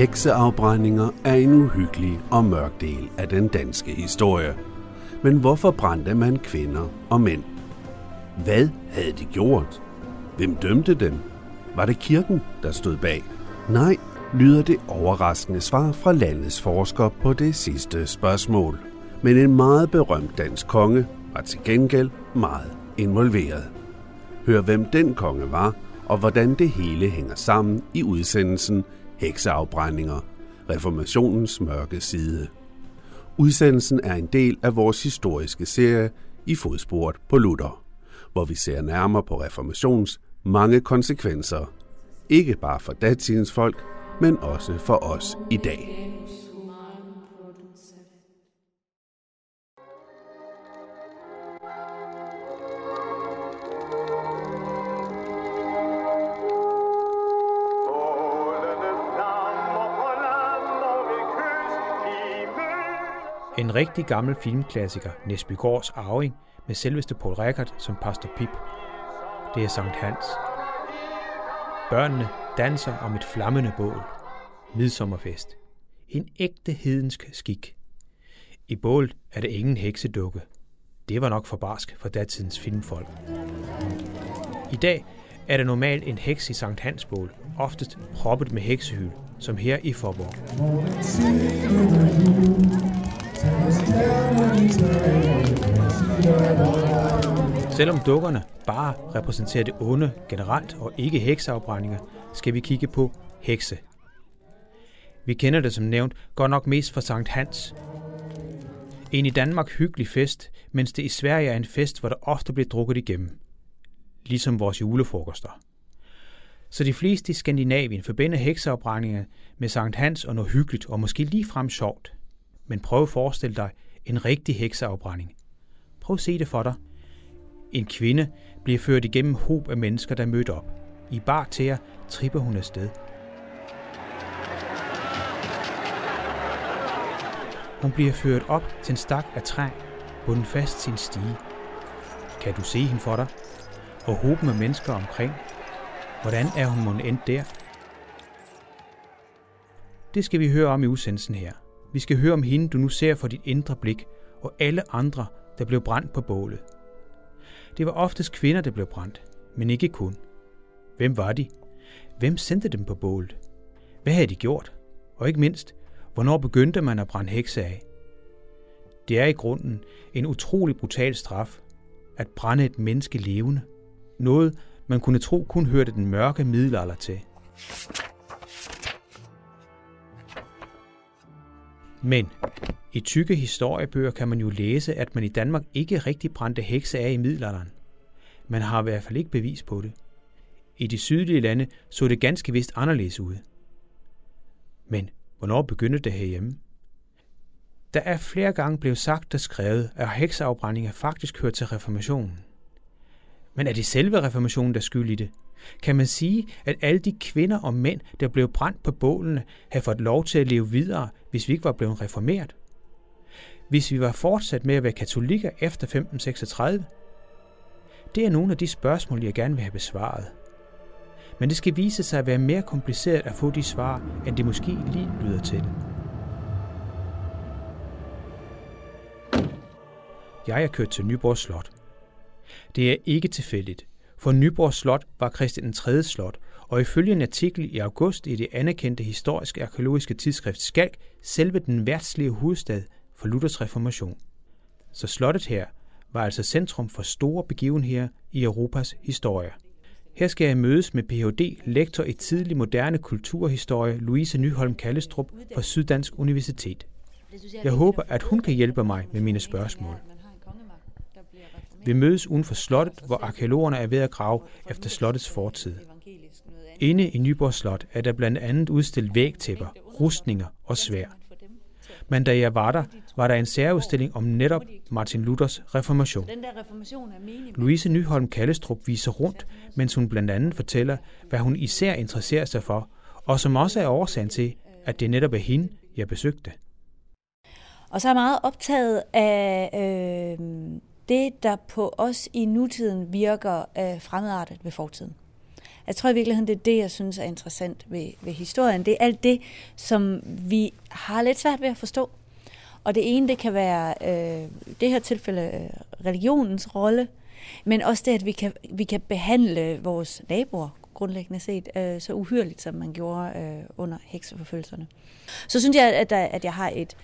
Hekseafbrændinger er en uhyggelig og mørk del af den danske historie. Men hvorfor brændte man kvinder og mænd? Hvad havde de gjort? Hvem dømte dem? Var det kirken, der stod bag? Nej, lyder det overraskende svar fra landets forsker på det sidste spørgsmål. Men en meget berømt dansk konge var til gengæld meget involveret. Hør hvem den konge var, og hvordan det hele hænger sammen i udsendelsen Hekseafbrændinger, reformationens mørke side. Udsendelsen er en del af vores historiske serie i fodsporet på Luther, hvor vi ser nærmere på reformationens mange konsekvenser. Ikke bare for datidens folk, men også for os i dag. En rigtig gammel filmklassiker, Nesbygårds Arving, med selveste Paul Rickard som pastor Pip. Det er Sankt Hans. Børnene danser om et flammende bål. Midsommerfest. En ægte hedensk skik. I bålet er der ingen heksedukke. Det var nok for barsk for datidens filmfolk. I dag er der normalt en heks i Sankt Hans bål, oftest proppet med heksehyl, som her i Forborg. Selvom dukkerne bare repræsenterer det onde generelt og ikke hekseafbrændinger, skal vi kigge på hekse. Vi kender det som nævnt godt nok mest fra Sankt Hans. En i Danmark hyggelig fest, mens det i Sverige er en fest, hvor der ofte bliver drukket igennem. Ligesom vores julefrokoster. Så de fleste i Skandinavien forbinder hekseafbrændinger med Sankt Hans og noget hyggeligt og måske lige frem sjovt. Men prøv at forestille dig en rigtig hekseafbrænding. Prøv at se det for dig. En kvinde bliver ført igennem hob af mennesker, der mødte op. I bar tæer tripper hun afsted. Hun bliver ført op til en stak af træ, bundet fast til en stige. Kan du se hende for dig? Og hopen af mennesker omkring. Hvordan er hun mon endt der? Det skal vi høre om i udsendelsen her. Vi skal høre om hende, du nu ser for dit indre blik, og alle andre, der blev brændt på bålet. Det var oftest kvinder, der blev brændt, men ikke kun. Hvem var de? Hvem sendte dem på bålet? Hvad havde de gjort? Og ikke mindst, hvornår begyndte man at brænde hekse af? Det er i grunden en utrolig brutal straf, at brænde et menneske levende. Noget, man kunne tro kun hørte den mørke middelalder til. Men i tykke historiebøger kan man jo læse, at man i Danmark ikke rigtig brændte hekse af i middelalderen. Man har i hvert fald ikke bevis på det. I de sydlige lande så det ganske vist anderledes ud. Men hvornår begyndte det herhjemme? Der er flere gange blevet sagt og skrevet, at hekseafbrændinger faktisk hører til reformationen. Men er det selve reformationen, der skyld i det? Kan man sige, at alle de kvinder og mænd, der blev brændt på bålene, havde fået lov til at leve videre, hvis vi ikke var blevet reformeret? Hvis vi var fortsat med at være katolikker efter 1536? Det er nogle af de spørgsmål, jeg gerne vil have besvaret. Men det skal vise sig at være mere kompliceret at få de svar, end det måske lige lyder til. Jeg er kørt til Nyborg Slot. Det er ikke tilfældigt, for Nyborg Slot var Christian 3. slot, og ifølge en artikel i august i det anerkendte historiske arkeologiske tidsskrift Skalk, selve den værtslige hovedstad for Luthers reformation. Så slottet her var altså centrum for store begivenheder i Europas historie. Her skal jeg mødes med Ph.D. lektor i tidlig moderne kulturhistorie Louise Nyholm Kallestrup fra Syddansk Universitet. Jeg håber, at hun kan hjælpe mig med mine spørgsmål. Vi mødes uden for slottet, hvor arkeologerne er ved at grave efter slottets fortid. Inde i Nyborg Slot er der blandt andet udstillet vægtæpper, rustninger og svær. Men da jeg var der, var der en særudstilling om netop Martin Luthers reformation. Louise Nyholm Kallestrup viser rundt, mens hun blandt andet fortæller, hvad hun især interesserer sig for, og som også er årsagen til, at det netop er hende, jeg besøgte. Og så er jeg meget optaget af øh, det, der på os i nutiden virker øh, fremmedartet ved fortiden. Jeg tror i virkeligheden, det er det, jeg synes er interessant ved, ved historien. Det er alt det, som vi har lidt svært ved at forstå. Og det ene, det kan være øh, det her tilfælde øh, religionens rolle, men også det, at vi kan, vi kan behandle vores naboer grundlæggende set øh, så uhyrligt, som man gjorde øh, under hekseforfølgelserne. Så synes jeg, at, der, at jeg har et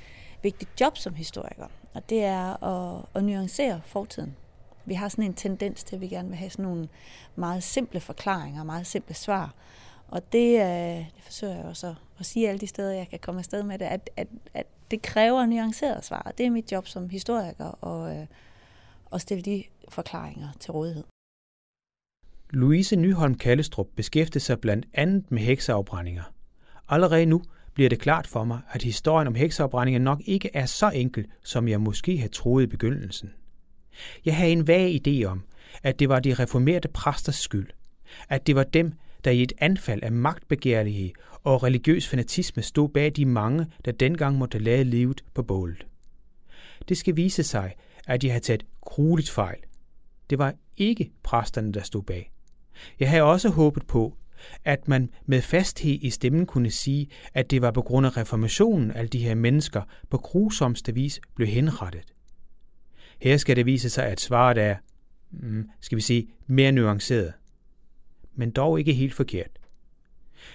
vigtigt job som historiker, og det er at, at nuancere fortiden. Vi har sådan en tendens til, at vi gerne vil have sådan nogle meget simple forklaringer, meget simple svar. Og det, øh, det forsøger jeg også at, sige alle de steder, jeg kan komme afsted med det, at, at, at det kræver nuancerede svar. Det er mit job som historiker at, øh, at stille de forklaringer til rådighed. Louise Nyholm Kallestrup beskæftiger sig blandt andet med hekseafbrændinger. Allerede nu bliver det klart for mig, at historien om hekseafbrændinger nok ikke er så enkel, som jeg måske havde troet i begyndelsen. Jeg havde en vag idé om, at det var de reformerede præsters skyld. At det var dem, der i et anfald af magtbegærlighed og religiøs fanatisme stod bag de mange, der dengang måtte lade livet på bålet. Det skal vise sig, at jeg havde taget grueligt fejl. Det var ikke præsterne, der stod bag. Jeg havde også håbet på, at man med fasthed i stemmen kunne sige, at det var på grund af reformationen, at de her mennesker på grusomste vis blev henrettet. Her skal det vise sig, at svaret er, mm, skal vi sige, mere nuanceret. Men dog ikke helt forkert.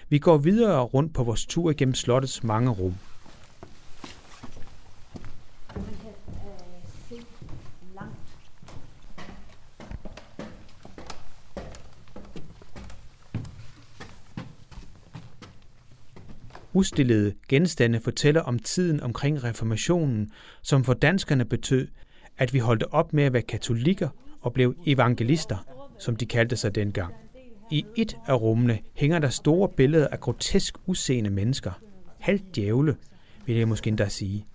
Vi går videre rundt på vores tur gennem slottets mange rum. Udstillede genstande fortæller om tiden omkring reformationen, som for danskerne betød, at vi holdt op med at være katolikker og blev evangelister, som de kaldte sig dengang. I et af rummene hænger der store billeder af grotesk useende mennesker. Halvt djævle, vil jeg måske endda sige.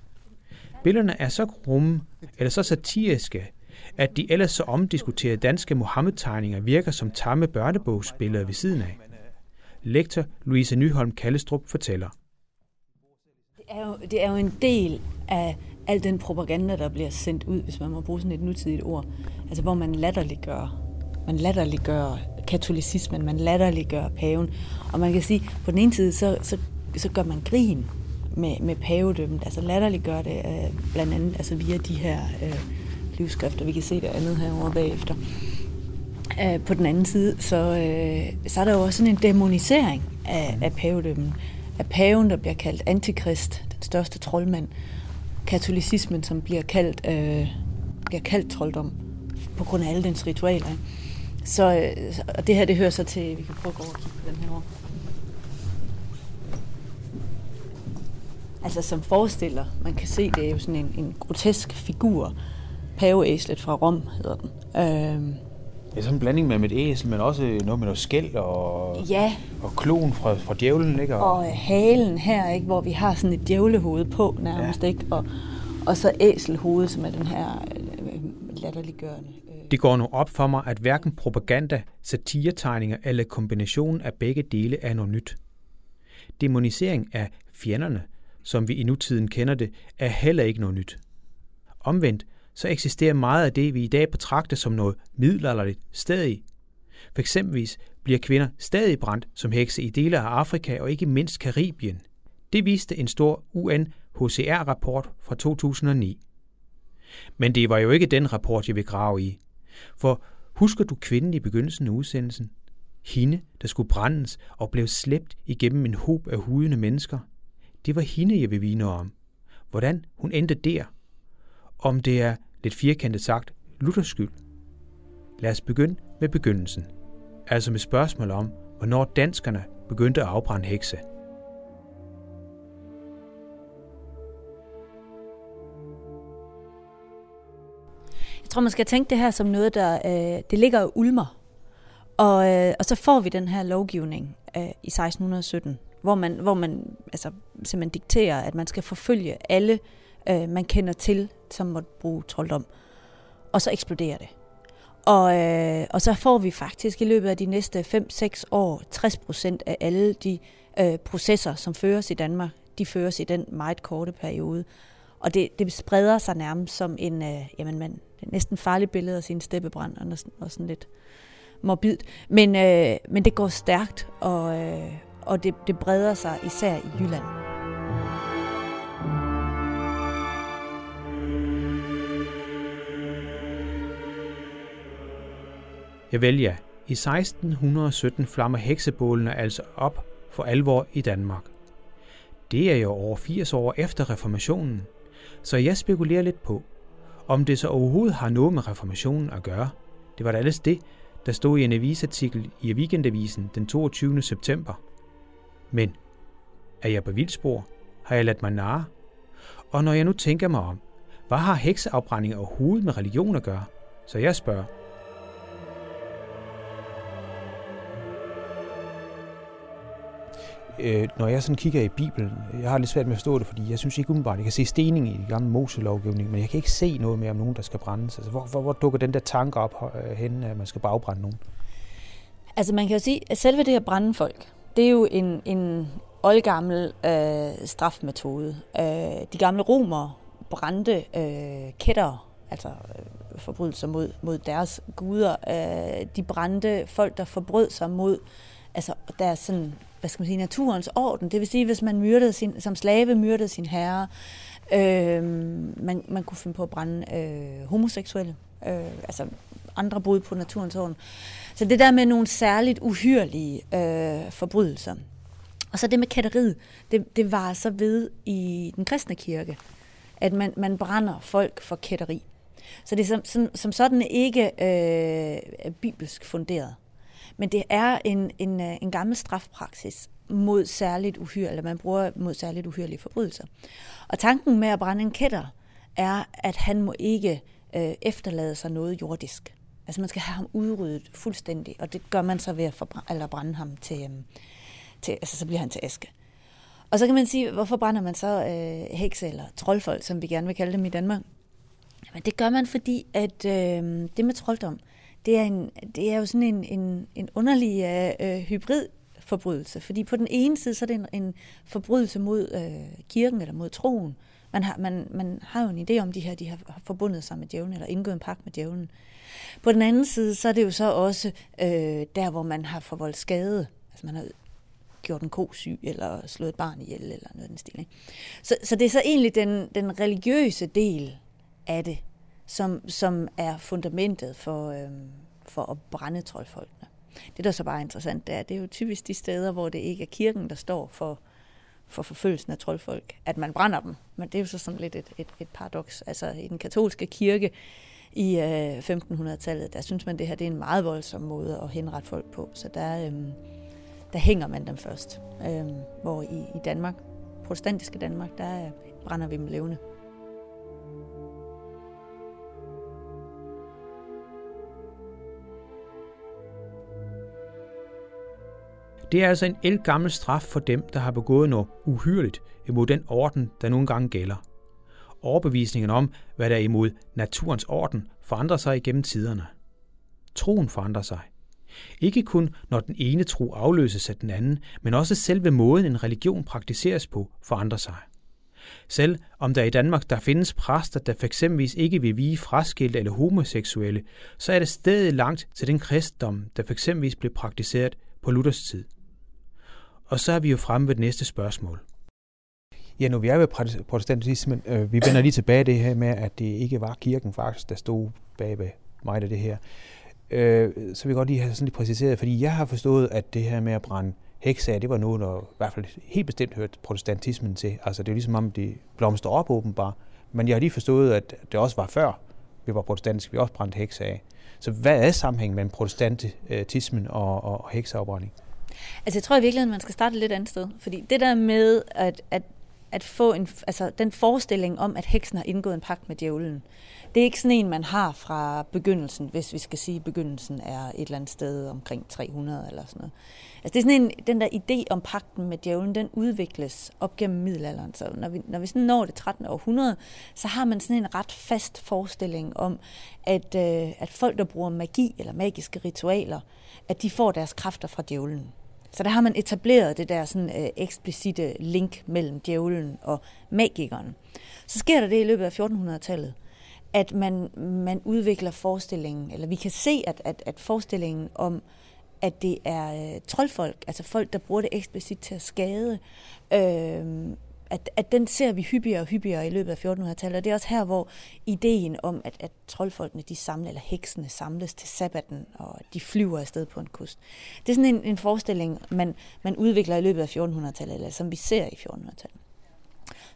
Billederne er så grumme, eller så satiriske, at de ellers så omdiskuterede danske Mohammed-tegninger virker som tamme børnebogsbilleder ved siden af. Lektor Louise Nyholm Kallestrup fortæller. Det er, jo, det er jo en del af al den propaganda, der bliver sendt ud, hvis man må bruge sådan et nutidigt ord. Altså hvor man latterliggør, man latterliggør katolicismen, man latterliggør paven. Og man kan sige, på den ene side, så, så, så gør man grin med, med pavedømmet. Altså latterliggør det øh, blandt andet altså via de her øh, livskrifter. Vi kan se det andet herovre bagefter. Øh, på den anden side, så, øh, så er der jo også sådan en demonisering af, af pavedømmen. Af paven, der bliver kaldt antikrist, den største troldmand. Katolicismen, som bliver kaldt, øh, bliver kaldt trolddom på grund af alle dens ritualer. Så øh, og det her, det hører så til, vi kan prøve at gå over og kigge på den her år. Altså som forestiller, man kan se, det er jo sådan en, en grotesk figur. Paveæslet fra Rom hedder den. Øh, det er sådan en blanding med, et æsel, men også noget med noget skæld og, ja. og kloen fra, fra djævlen. Ikke? Og, og halen her, ikke? hvor vi har sådan et djævlehoved på nærmest. Ja. Ikke? Og, og så æselhoved, som er den her øh, latterliggørende. Øh. Det går nu op for mig, at hverken propaganda, satiretegninger eller kombinationen af begge dele er noget nyt. Demonisering af fjenderne, som vi i nutiden kender det, er heller ikke noget nyt. Omvendt så eksisterer meget af det, vi i dag betragter som noget middelalderligt, stadig. For eksempelvis bliver kvinder stadig brændt som hekse i dele af Afrika og ikke mindst Karibien. Det viste en stor UNHCR-rapport fra 2009. Men det var jo ikke den rapport, jeg vil grave i. For husker du kvinden i begyndelsen af udsendelsen? Hende, der skulle brændes og blev slæbt igennem en hob af hudende mennesker. Det var hende, jeg vil vine om. Hvordan hun endte der. Om det er lidt firkantet sagt, Luthers skyld. Lad os begynde med begyndelsen, altså med spørgsmål om, hvornår danskerne begyndte at afbrænde hekse. Jeg tror, man skal tænke det her som noget, der øh, det ligger og ulmer. Og, øh, og så får vi den her lovgivning øh, i 1617, hvor man, hvor man altså, simpelthen dikterer, at man skal forfølge alle øh, øh, man kender til, som måtte bruge trolddom. Og så eksploderer det. Og, øh, og så får vi faktisk i løbet af de næste 5-6 år 60 procent af alle de øh, processer, som føres i Danmark, de føres i den meget korte periode. Og det, det spreder sig nærmest som en, øh, jamen man, næsten farlig billede af sin steppebrand og, og sådan lidt morbidt. Men, øh, men det går stærkt, og, øh, og det, det breder sig især i Jylland. Jeg vælger. I 1617 flammer heksebålene altså op for alvor i Danmark. Det er jo over 80 år efter reformationen, så jeg spekulerer lidt på, om det så overhovedet har noget med reformationen at gøre. Det var da ellers det, der stod i en avisartikel i Weekendavisen den 22. september. Men er jeg på vildspor? Har jeg ladt mig narre? Og når jeg nu tænker mig om, hvad har hekseafbrænding overhovedet med religion at gøre? Så jeg spørger, øh, når jeg sådan kigger i Bibelen, jeg har lidt svært med at forstå det, fordi jeg synes ikke umiddelbart, jeg kan se stening i den gamle Mose-lovgivning, men jeg kan ikke se noget mere om nogen, der skal brændes. Altså, hvor, hvor, hvor dukker den der tanke op øh, hen, at man skal bagbrænde nogen? Altså man kan jo sige, at selve det at brænde folk, det er jo en, en oldgammel øh, strafmetode. Øh, de gamle romere brændte øh, kætter, altså øh, forbrydelser mod, mod deres guder. Øh, de brændte folk, der forbrød sig mod altså deres sådan hvad skal man sige, naturens orden. Det vil sige, hvis man myrdede sin, som slave myrdede sin herre, øh, man, man kunne finde på at brænde øh, homoseksuelle, øh, altså andre brud på naturens orden. Så det der med nogle særligt uhyrlige øh, forbrydelser. Og så det med kætteriet, det, det var så ved i den kristne kirke, at man, man brænder folk for kætteri. Så det er som, som, som sådan ikke øh, bibelsk funderet. Men det er en, en, øh, en gammel strafpraksis mod særligt uhyre, eller man bruger mod særligt uhyrlige forbrydelser. Og tanken med at brænde en kætter er, at han må ikke øh, efterlade sig noget jordisk. Altså man skal have ham udryddet fuldstændig, og det gør man så ved at forbrænde, eller brænde ham til, øhm, til, altså så bliver han til aske. Og så kan man sige, hvorfor brænder man så øh, hekse eller troldfolk, som vi gerne vil kalde dem i Danmark? Jamen det gør man, fordi at øh, det med trolddom, det er, en, det er jo sådan en, en, en underlig øh, øh hybrid forbrydelse. Fordi på den ene side, så er det en, en forbrydelse mod øh, kirken eller mod troen. Man har, man, man har jo en idé om, de her de har forbundet sig med djævlen, eller indgået en pagt med djævlen. På den anden side, så er det jo så også øh, der, hvor man har forvoldt skade. Altså man har gjort en ko syg, eller slået et barn ihjel, eller noget af den stil. Ikke? Så, så det er så egentlig den, den religiøse del af det, som, som er fundamentet for, øh, for at brænde troldfolkene. Det, der så bare er interessant, det er, det er jo typisk de steder, hvor det ikke er kirken, der står for, for forfølgelsen af troldfolk, at man brænder dem. Men det er jo så sådan lidt et, et, et paradoks. Altså i den katolske kirke i øh, 1500-tallet, der synes man, det her det er en meget voldsom måde at henrette folk på. Så der, øh, der hænger man dem først. Øh, hvor i, i Danmark, protestantiske Danmark, der brænder vi dem levende. Det er altså en elgammel straf for dem, der har begået noget uhyrligt imod den orden, der nogle gange gælder. Overbevisningen om, hvad der er imod naturens orden, forandrer sig igennem tiderne. Troen forandrer sig. Ikke kun når den ene tro afløses af den anden, men også selve måden en religion praktiseres på forandrer sig. Selv om der i Danmark der findes præster, der f.eks. ikke vil vige fraskilte eller homoseksuelle, så er det stadig langt til den kristendom, der f.eks. blev praktiseret på Luthers tid. Og så er vi jo fremme ved det næste spørgsmål. Ja, nu vi er ved protestantismen, øh, vi vender lige tilbage det her med, at det ikke var kirken faktisk, der stod bag ved mig af det her. Øh, så vil jeg godt lige have sådan lidt præciseret, fordi jeg har forstået, at det her med at brænde hekse det var noget, der i hvert fald helt bestemt hørte protestantismen til. Altså det er ligesom om, de blomster op åbenbart. Men jeg har lige forstået, at det også var før, vi var protestantiske, vi også brændte hekse af. Så hvad er sammenhængen mellem protestantismen øh, og, og, og hekseafbrænding? Altså jeg tror i virkeligheden, man skal starte lidt andet sted. Fordi det der med at, at, at få en, altså, den forestilling om, at heksen har indgået en pagt med djævlen, det er ikke sådan en, man har fra begyndelsen, hvis vi skal sige, at begyndelsen er et eller andet sted omkring 300 eller sådan noget. Altså det er sådan en, den der idé om pagten med djævlen, den udvikles op gennem middelalderen. Så når vi, når vi sådan når det 13. århundrede, så har man sådan en ret fast forestilling om, at, øh, at folk, der bruger magi eller magiske ritualer, at de får deres kræfter fra djævlen. Så der har man etableret det der sådan øh, eksplicite link mellem djævlen og magikeren. Så sker der det i løbet af 1400-tallet, at man, man udvikler forestillingen, eller vi kan se, at, at, at forestillingen om, at det er øh, troldfolk, altså folk, der bruger det eksplicit til at skade, øh, at, at den ser vi hyppigere og hyppigere i løbet af 1400-tallet. Og det er også her, hvor ideen om, at, at troldfolkene de samler, eller heksene samles til sabbaten, og de flyver afsted på en kust. Det er sådan en, en forestilling, man, man udvikler i løbet af 1400-tallet, eller som vi ser i 1400-tallet.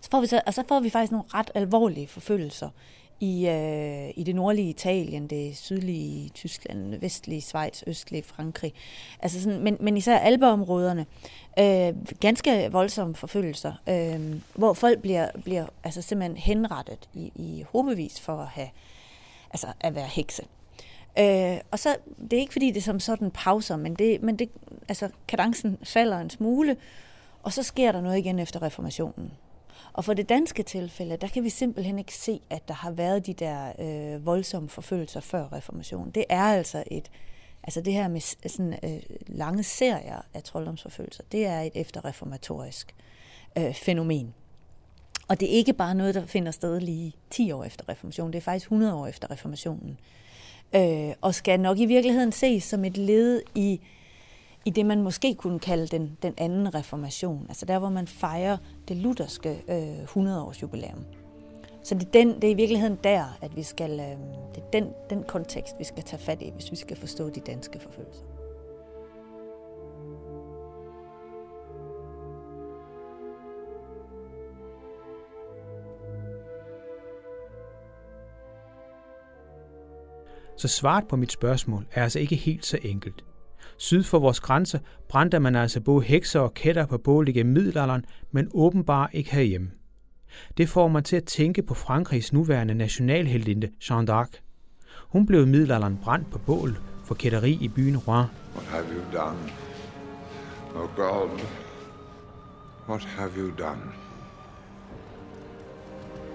Så får vi så, og så får vi faktisk nogle ret alvorlige forfølgelser i, øh, i det nordlige Italien, det sydlige Tyskland, vestlige Schweiz, østlige Frankrig. Altså sådan, men, men især albeområderne. Øh, ganske voldsomme forfølgelser, øh, hvor folk bliver, bliver altså simpelthen henrettet i, i hobevis for at, have, altså at være hekse. Øh, og så, det er ikke fordi, det er som sådan pauser, men, det, men det, altså, kadencen falder en smule, og så sker der noget igen efter reformationen. Og for det danske tilfælde, der kan vi simpelthen ikke se, at der har været de der øh, voldsomme forfølgelser før reformationen. Det er altså et, altså det her med sådan øh, lange serier af trolddomsforfølgelser, det er et efterreformatorisk øh, fænomen. Og det er ikke bare noget, der finder sted lige 10 år efter reformationen, det er faktisk 100 år efter reformationen. Øh, og skal nok i virkeligheden ses som et led i i det, man måske kunne kalde den, den anden reformation. Altså der, hvor man fejrer det lutherske øh, 100-års jubilæum. Så det er, den, det er i virkeligheden der, at vi skal, øh, det er den, den kontekst, vi skal tage fat i, hvis vi skal forstå de danske forfølgelser. Så svaret på mit spørgsmål er altså ikke helt så enkelt. Syd for vores grænser brændte man altså både hekser og kætter på bål i middelalderen, men åbenbart ikke herhjemme. Det får mig til at tænke på Frankrigs nuværende nationalheldinde Jeanne d'Arc. Hun blev i middelalderen brændt på bål for kætteri i byen Rouen. What have you done? Oh God, what have you done?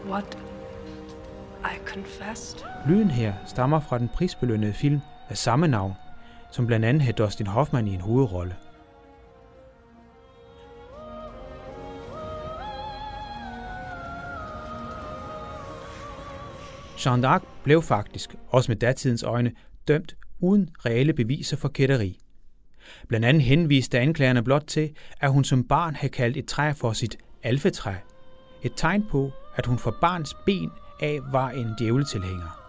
What I confessed. Lyden her stammer fra den prisbelønnede film af samme navn, som blandt andet havde Dustin Hoffman i en hovedrolle. Jean d'Arc blev faktisk, også med datidens øjne, dømt uden reelle beviser for kætteri. Blandt andet henviste anklagerne blot til, at hun som barn havde kaldt et træ for sit alfetræ. Et tegn på, at hun fra barns ben af var en djævletilhænger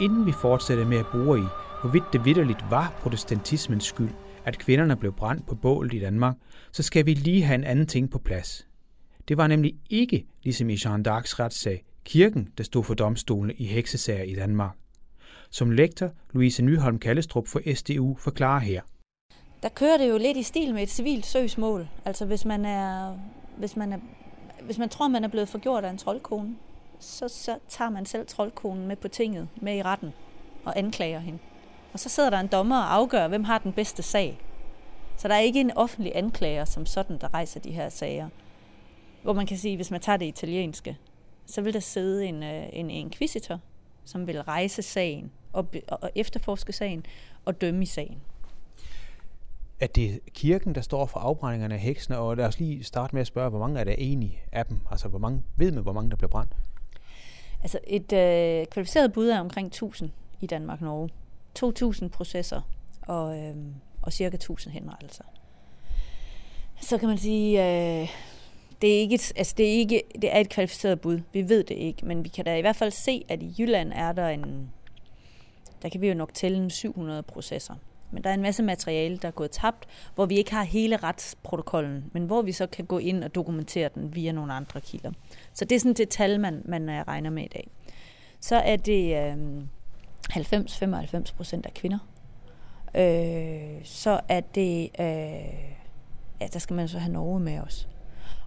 inden vi fortsætter med at bruge i, hvorvidt det vidderligt var protestantismens skyld, at kvinderne blev brændt på bålet i Danmark, så skal vi lige have en anden ting på plads. Det var nemlig ikke, ligesom i Jean d'Arcs retssag, kirken, der stod for domstolene i heksesager i Danmark. Som lektor Louise Nyholm Kallestrup for SDU forklarer her. Der kører det jo lidt i stil med et civilt søgsmål. Altså hvis man er, hvis man er, hvis man tror, man er blevet forgjort af en troldkone, så, så tager man selv troldkonen med på tinget, med i retten, og anklager hende. Og så sidder der en dommer og afgør, hvem har den bedste sag. Så der er ikke en offentlig anklager som sådan, der rejser de her sager. Hvor man kan sige, hvis man tager det italienske, så vil der sidde en, øh, en inquisitor, som vil rejse sagen og, og efterforske sagen og dømme i sagen. At det kirken, der står for afbrændingerne af heksene, og lad os lige starte med at spørge, hvor mange er der enige af dem? Altså, hvor mange, ved man, hvor mange der bliver brændt? Altså et øh, kvalificeret bud er omkring 1000 i Danmark-Norge. 2000 processer og, øh, og cirka 1000 henrettelser. Så kan man sige, øh, det er, ikke et, altså det, er ikke, det er et kvalificeret bud. Vi ved det ikke, men vi kan da i hvert fald se, at i Jylland er der en, der kan vi jo nok tælle en 700 processer. Men der er en masse materiale, der er gået tabt, hvor vi ikke har hele retsprotokollen, men hvor vi så kan gå ind og dokumentere den via nogle andre kilder. Så det er sådan det tal, man, man øh, regner med i dag. Så er det øh, 90-95 procent af kvinder. Øh, så er det, øh, ja, der skal man så have Norge med os.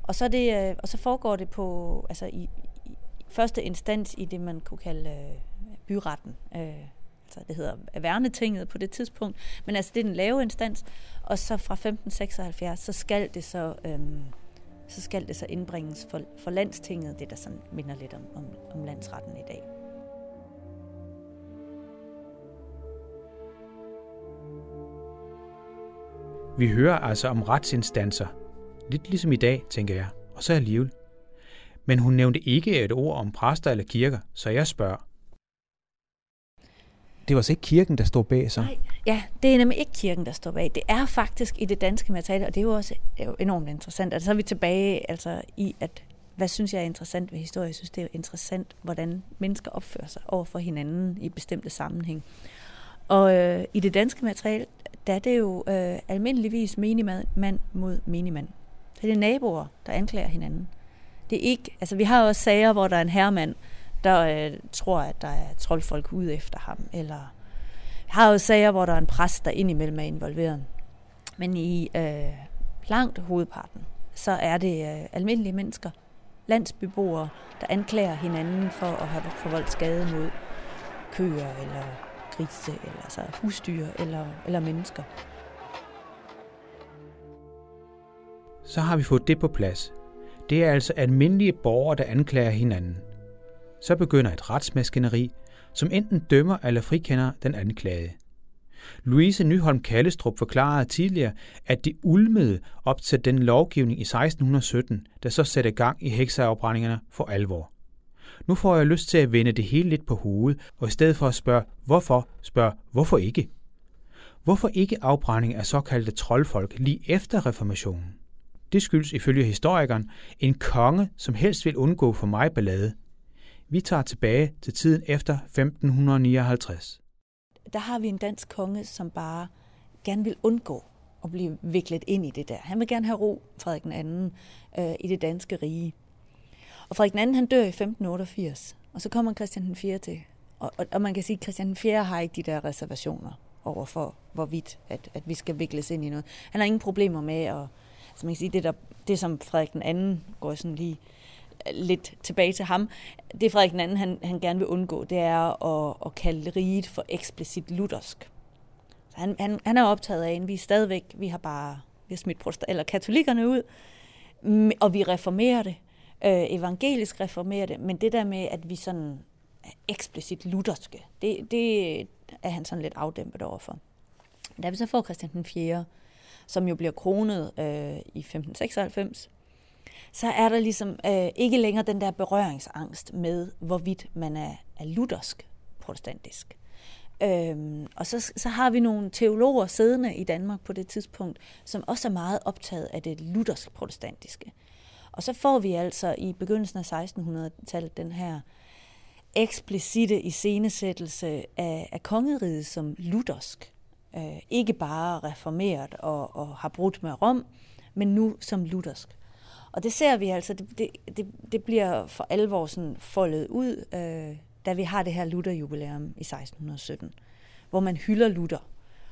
Og så, er det, øh, og så foregår det på, altså i, i første instans i det, man kunne kalde øh, byretten. Øh, altså det hedder Værnetinget på det tidspunkt, men altså det er den lave instans, og så fra 1576, så skal det så, øhm, så skal det så indbringes for, for landstinget, det der sådan minder lidt om, om, om landsretten i dag. Vi hører altså om retsinstanser. Lidt ligesom i dag, tænker jeg, og så alligevel. Men hun nævnte ikke et ord om præster eller kirker, så jeg spørger. Det var så ikke kirken, der står bag så? Nej, ja, det er nemlig ikke kirken, der står bag. Det er faktisk i det danske materiale, og det er jo også det er jo enormt interessant. Og så er vi tilbage altså, i, at hvad synes jeg er interessant ved historie? Jeg synes, det er interessant, hvordan mennesker opfører sig over for hinanden i bestemte sammenhæng. Og øh, i det danske materiale, der er det jo øh, almindeligvis menigmand mod menigmand. Så det er naboer, der anklager hinanden. Det er ikke, altså vi har også sager, hvor der er en herremand, der øh, tror, at der er troldfolk ude efter ham, eller jeg har også sager, hvor der er en præst, der indimellem er involveret. Men i øh, langt hovedparten, så er det øh, almindelige mennesker, landsbyboere, der anklager hinanden for at have forvoldt skade mod køer eller grise, eller altså husdyr eller, eller mennesker. Så har vi fået det på plads. Det er altså almindelige borgere, der anklager hinanden. Så begynder et retsmaskineri, som enten dømmer eller frikender den anklagede. Louise Nyholm Kallestrup forklarede tidligere, at de ulmede op til den lovgivning i 1617, der så satte gang i hekseafbrændingerne for alvor. Nu får jeg lyst til at vende det hele lidt på hovedet, og i stedet for at spørge hvorfor, spørge hvorfor ikke? Hvorfor ikke afbrænding af såkaldte troldfolk lige efter reformationen? Det skyldes ifølge historikeren en konge, som helst vil undgå for mig ballade. Vi tager tilbage til tiden efter 1559 der har vi en dansk konge, som bare gerne vil undgå at blive viklet ind i det der. Han vil gerne have ro, Frederik den anden, øh, i det danske rige. Og Frederik den anden, han dør i 1588, og så kommer Christian den 4. til. Og, og, og man kan sige, at Christian den 4. har ikke de der reservationer over for, hvorvidt at, at vi skal vikles ind i noget. Han har ingen problemer med at, som man kan sige, det, der, det som Frederik den anden går sådan lige lidt tilbage til ham. Det Frederik den anden, han, han gerne vil undgå, det er at, at kalde riget for eksplicit luthersk. Så han, han, han er optaget af, at vi er stadigvæk, vi har bare vi har smidt protest, eller katolikkerne ud, og vi reformerer det, øh, evangelisk reformerer det, men det der med, at vi sådan er eksplicit lutherske, det, det er han sådan lidt afdæmpet overfor. Da vi så får Christian den 4., som jo bliver kronet øh, i 1596, så er der ligesom øh, ikke længere den der berøringsangst med, hvorvidt man er, er luthersk protestantisk. Øhm, og så, så har vi nogle teologer siddende i Danmark på det tidspunkt, som også er meget optaget af det luthersk protestantiske. Og så får vi altså i begyndelsen af 1600-tallet den her eksplicite iscenesættelse af, af kongeriget som luthersk. Øh, ikke bare reformeret og, og har brudt med Rom, men nu som luthersk. Og det ser vi altså, det, det, det, det bliver for alvor sådan foldet ud, øh, da vi har det her Luther-jubilæum i 1617, hvor man hylder Luther,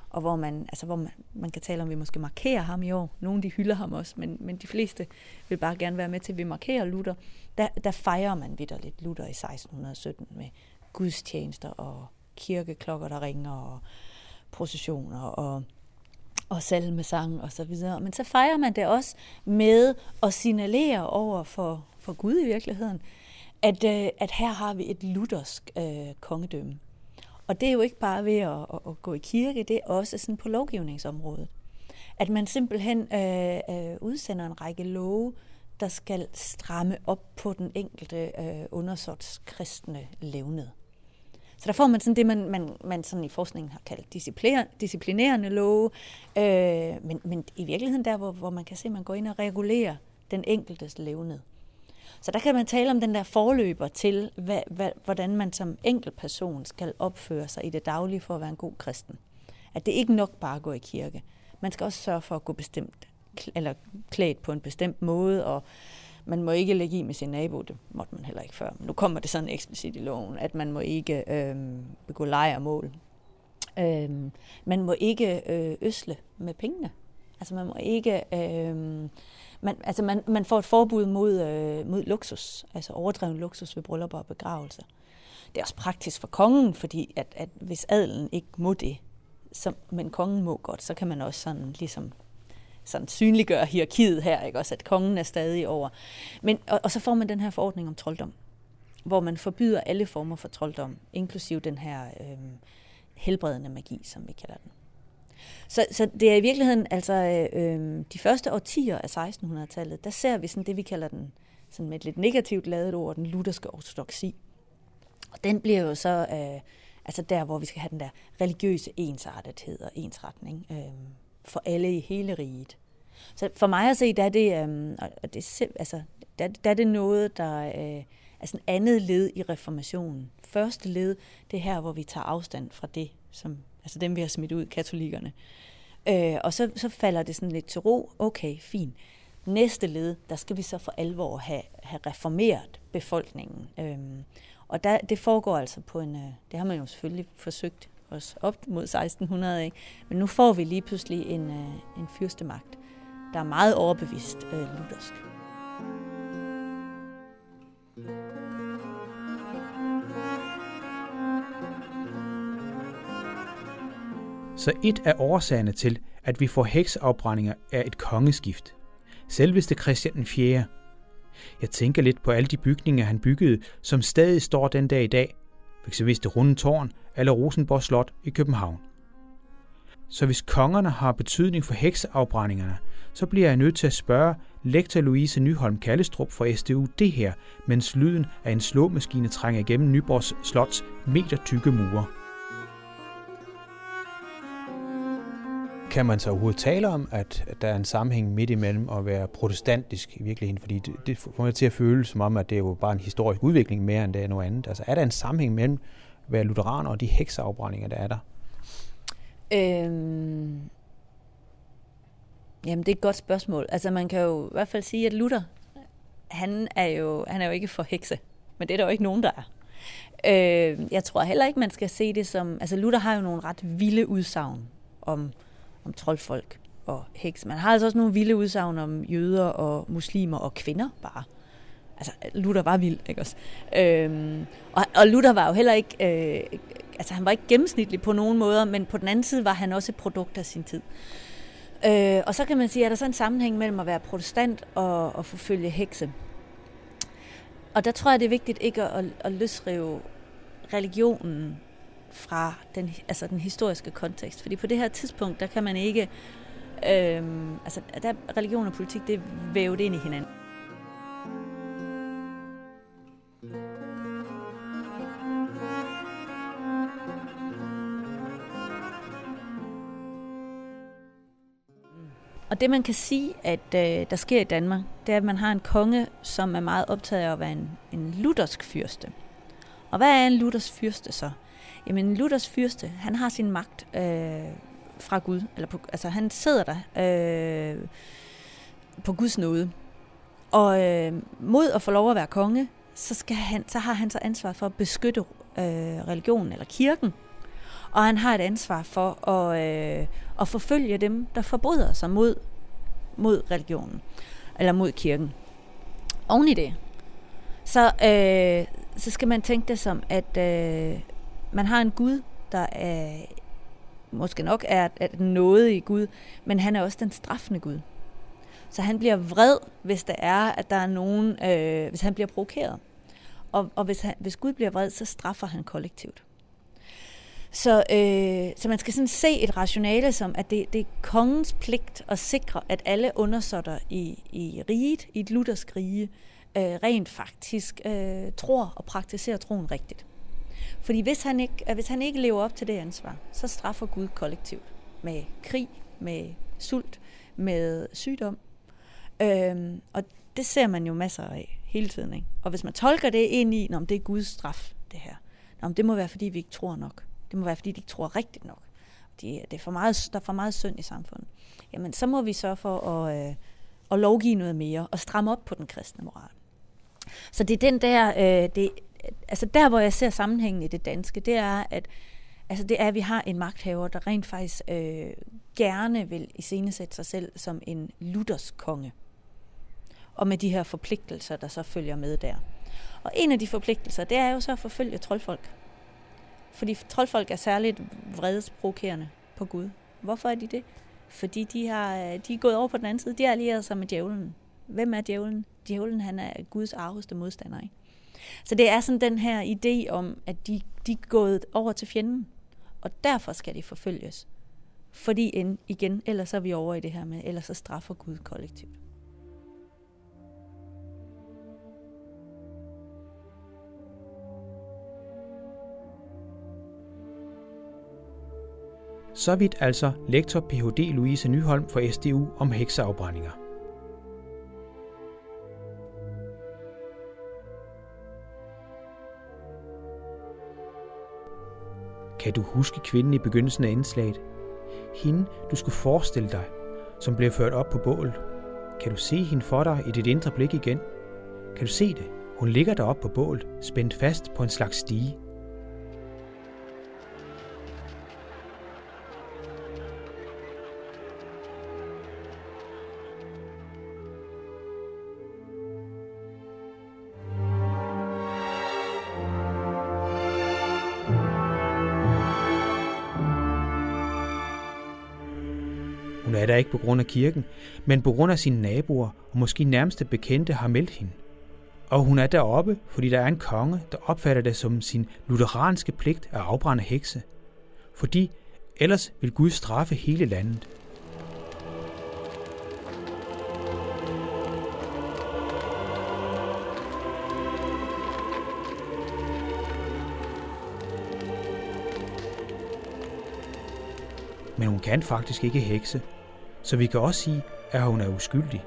og hvor man, altså hvor man, man kan tale om, at vi måske markerer ham i år. Nogle de hylder ham også, men, men de fleste vil bare gerne være med til, at vi markerer Luther. Der, der fejrer man vidderligt Luther i 1617 med gudstjenester og kirkeklokker, der ringer, og processioner og og salmesang og så videre. Men så fejrer man det også med at signalere over for, for Gud i virkeligheden, at, øh, at her har vi et luthersk øh, kongedømme. Og det er jo ikke bare ved at, at, at gå i kirke, det er også sådan på lovgivningsområdet. At man simpelthen øh, øh, udsender en række love, der skal stramme op på den enkelte øh, undersorts kristne levnede. Så der får man sådan det, man, man, man sådan i forskningen har kaldt disciplinerende love, øh, men, men i virkeligheden der, hvor, hvor man kan se, at man går ind og regulerer den enkeltes levned. Så der kan man tale om den der forløber til, hvad, hvad, hvordan man som enkel person skal opføre sig i det daglige for at være en god kristen. At det ikke nok bare at gå i kirke. Man skal også sørge for at gå bestemt, eller klædt på en bestemt måde, og man må ikke lægge i med sin nabo, det måtte man heller ikke før. Men nu kommer det sådan eksplicit i loven, at man må ikke øh, begå lejermål. Øh, man må ikke øh, øsle med pengene. Altså man må ikke... Øh, man, altså man, man får et forbud mod, øh, mod luksus, altså overdreven luksus ved bryllupper og begravelser. Det er også praktisk for kongen, fordi at, at hvis adelen ikke må det, så, men kongen må godt, så kan man også sådan ligesom sådan synliggør hierarkiet her, ikke? også at kongen er stadig over. Men, og, og så får man den her forordning om trolddom, hvor man forbyder alle former for trolddom, inklusiv den her øh, helbredende magi, som vi kalder den. Så, så det er i virkeligheden, altså øh, de første årtier af 1600-tallet, der ser vi sådan det, vi kalder den sådan med et lidt negativt lavet ord, den lutherske ortodoksi. Og den bliver jo så øh, altså der, hvor vi skal have den der religiøse ensartethed og ensretning øh, for alle i hele riget. Så for mig at se, der er det, øh, og det, altså, der, der er det noget, der øh, er sådan andet led i reformationen. Første led, det er her, hvor vi tager afstand fra det, som, altså dem vi har smidt ud, katolikkerne. Øh, og så, så falder det sådan lidt til ro. Okay, fint. Næste led, der skal vi så for alvor have, have reformeret befolkningen. Øhm, og der, det foregår altså på en, øh, det har man jo selvfølgelig forsøgt os op mod 1600, ikke? men nu får vi lige pludselig en, øh, en fyrstemagt, der er meget overbevist øh, luthersk. Så et af årsagerne til, at vi får heksafbrændinger, er et kongeskift. Selveste Christian 4. Jeg tænker lidt på alle de bygninger, han byggede, som stadig står den dag i dag, f.eks. det runde tårn eller Rosenborg Slot i København. Så hvis kongerne har betydning for hekseafbrændingerne, så bliver jeg nødt til at spørge lektor Louise Nyholm Kallestrup fra SDU det her, mens lyden af en slåmaskine trænger igennem Nyborgs Slots meter tykke mure. Kan man så overhovedet tale om, at der er en sammenhæng midt imellem at være protestantisk i virkeligheden? Fordi det, det får mig til at føle som om, at det er jo bare en historisk udvikling mere end det er noget andet. Altså er der en sammenhæng mellem at være lutheraner og de hekseafbrændinger, der er der? Øhm, jamen det er et godt spørgsmål. Altså man kan jo i hvert fald sige, at Luther, han er jo, han er jo ikke for hekse. Men det er der jo ikke nogen, der er. Øh, jeg tror heller ikke, man skal se det som... Altså Luther har jo nogle ret vilde udsagn om om troldfolk og heks. Man har altså også nogle vilde udsagn om jøder og muslimer og kvinder bare. Altså, Luther var vild, ikke også? Øhm, og, og Luther var jo heller ikke... Øh, altså, han var ikke gennemsnitlig på nogen måder, men på den anden side var han også et produkt af sin tid. Øh, og så kan man sige, at der så en sammenhæng mellem at være protestant og, og forfølge hekse. Og der tror jeg, det er vigtigt ikke at, at løsrive religionen fra den, altså den historiske kontekst. Fordi på det her tidspunkt, der kan man ikke... Øhm, altså, der religion og politik, det er vævet ind i hinanden. Og det man kan sige, at øh, der sker i Danmark, det er, at man har en konge, som er meget optaget af at være en, en luthersk fyrste. Og hvad er en luthersk fyrste så? Jamen Luthers fyrste, han har sin magt øh, fra Gud. Eller på, altså han sidder der øh, på Guds nåde. Og øh, mod at få lov at være konge, så, skal han, så har han så ansvar for at beskytte øh, religionen eller kirken. Og han har et ansvar for at, øh, at forfølge dem, der forbryder sig mod, mod religionen eller mod kirken. Oven i det, så, øh, så skal man tænke det som, at øh, man har en Gud, der er, måske nok er, er noget i Gud, men han er også den straffende Gud. Så han bliver vred, hvis der er, at der er nogen, øh, hvis han bliver provokeret. Og, og hvis, han, hvis Gud bliver vred, så straffer han kollektivt. Så, øh, så man skal sådan se et rationale som, at det, det er kongens pligt at sikre, at alle undersåtter i, i riget, i et luthersk rige, øh, rent faktisk øh, tror og praktiserer troen rigtigt. Fordi hvis han, ikke, øh, hvis han ikke lever op til det ansvar, så straffer Gud kollektivt med krig, med sult, med sygdom. Øhm, og det ser man jo masser af hele tiden. Ikke? Og hvis man tolker det ind i, om det er Guds straf, det her. Nå, det må være, fordi vi ikke tror nok. Det må være, fordi de ikke tror rigtigt nok. De, det er for meget, der er for meget synd i samfundet. Jamen, så må vi sørge for at, øh, at lovgive noget mere og stramme op på den kristne moral. Så det er den der, øh, det, altså der, hvor jeg ser sammenhængen i det danske, det er, at altså det er, at vi har en magthaver, der rent faktisk øh, gerne vil iscenesætte sig selv som en Luthers konge. Og med de her forpligtelser, der så følger med der. Og en af de forpligtelser, det er jo så at forfølge troldfolk. Fordi troldfolk er særligt vredesprovokerende på Gud. Hvorfor er de det? Fordi de, har, øh, de er gået over på den anden side. De har allieret sig med djævlen. Hvem er djævlen? Djævlen han er Guds arveste modstander. Ikke? Så det er sådan den her idé om, at de, de er gået over til fjenden, og derfor skal de forfølges. Fordi en, igen, ellers er vi over i det her med, ellers så straffer Gud kollektivt. Så vidt altså lektor Ph.D. Louise Nyholm fra SDU om hekseafbrændinger. Kan du huske kvinden i begyndelsen af indslaget? Hende, du skulle forestille dig, som blev ført op på bålet. Kan du se hende for dig i dit indre blik igen? Kan du se det? Hun ligger deroppe på bålet, spændt fast på en slags stige. Hun er der ikke på grund af kirken, men på grund af sine naboer og måske nærmeste bekendte har meldt hende. Og hun er deroppe, fordi der er en konge, der opfatter det som sin lutheranske pligt at afbrænde hekse. Fordi ellers vil Gud straffe hele landet. Men hun kan faktisk ikke hekse, så vi kan også sige, at hun er uskyldig.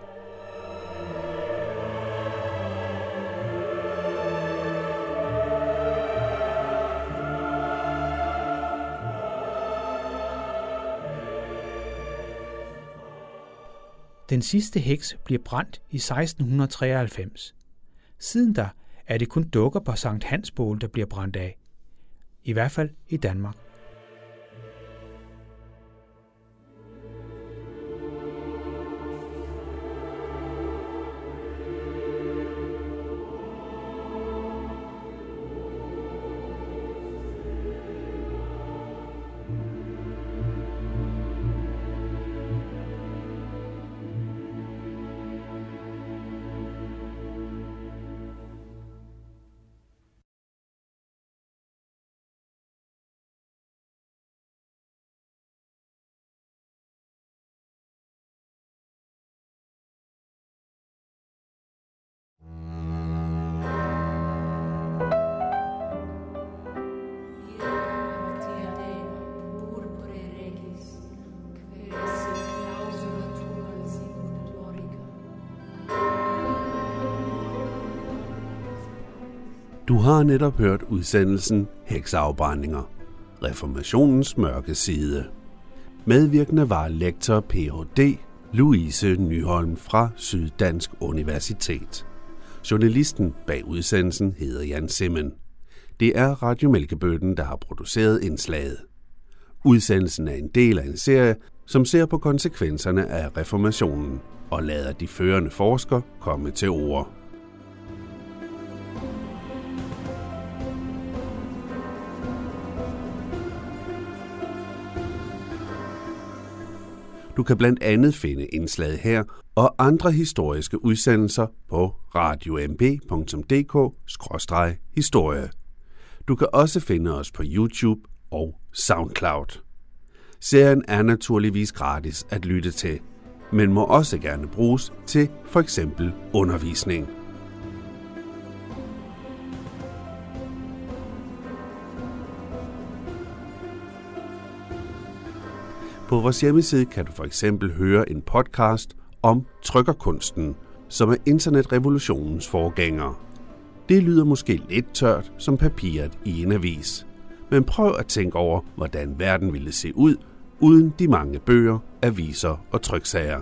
Den sidste heks bliver brændt i 1693. Siden da er det kun dukker på Sankt Hans bål, der bliver brændt af. I hvert fald i Danmark. Du har netop hørt udsendelsen Heksafbrændinger. Reformationens mørke side. Medvirkende var lektor Ph.D. Louise Nyholm fra Syddansk Universitet. Journalisten bag udsendelsen hedder Jan Simmen. Det er Radio Mælkebøtten, der har produceret indslaget. Udsendelsen er en del af en serie, som ser på konsekvenserne af reformationen og lader de førende forskere komme til ord. Du kan blandt andet finde indslaget her og andre historiske udsendelser på radiomp.dk-historie. Du kan også finde os på YouTube og SoundCloud. Serien er naturligvis gratis at lytte til, men må også gerne bruges til for eksempel undervisning. På vores hjemmeside kan du for eksempel høre en podcast om trykkerkunsten, som er internetrevolutionens forgænger. Det lyder måske lidt tørt som papiret i en avis, men prøv at tænke over, hvordan verden ville se ud uden de mange bøger, aviser og tryksager.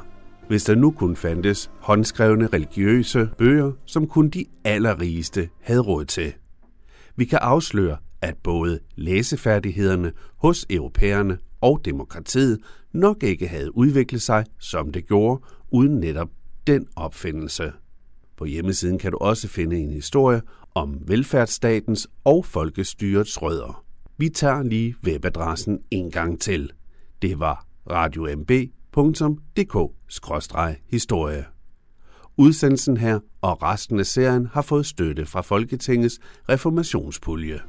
Hvis der nu kun fandtes håndskrevne religiøse bøger, som kun de allerrigeste havde råd til. Vi kan afsløre, at både læsefærdighederne hos europæerne og demokratiet nok ikke havde udviklet sig, som det gjorde, uden netop den opfindelse. På hjemmesiden kan du også finde en historie om velfærdsstatens og folkestyrets rødder. Vi tager lige webadressen en gang til. Det var radiomb.dk-historie. Udsendelsen her og resten af serien har fået støtte fra Folketingets reformationspulje.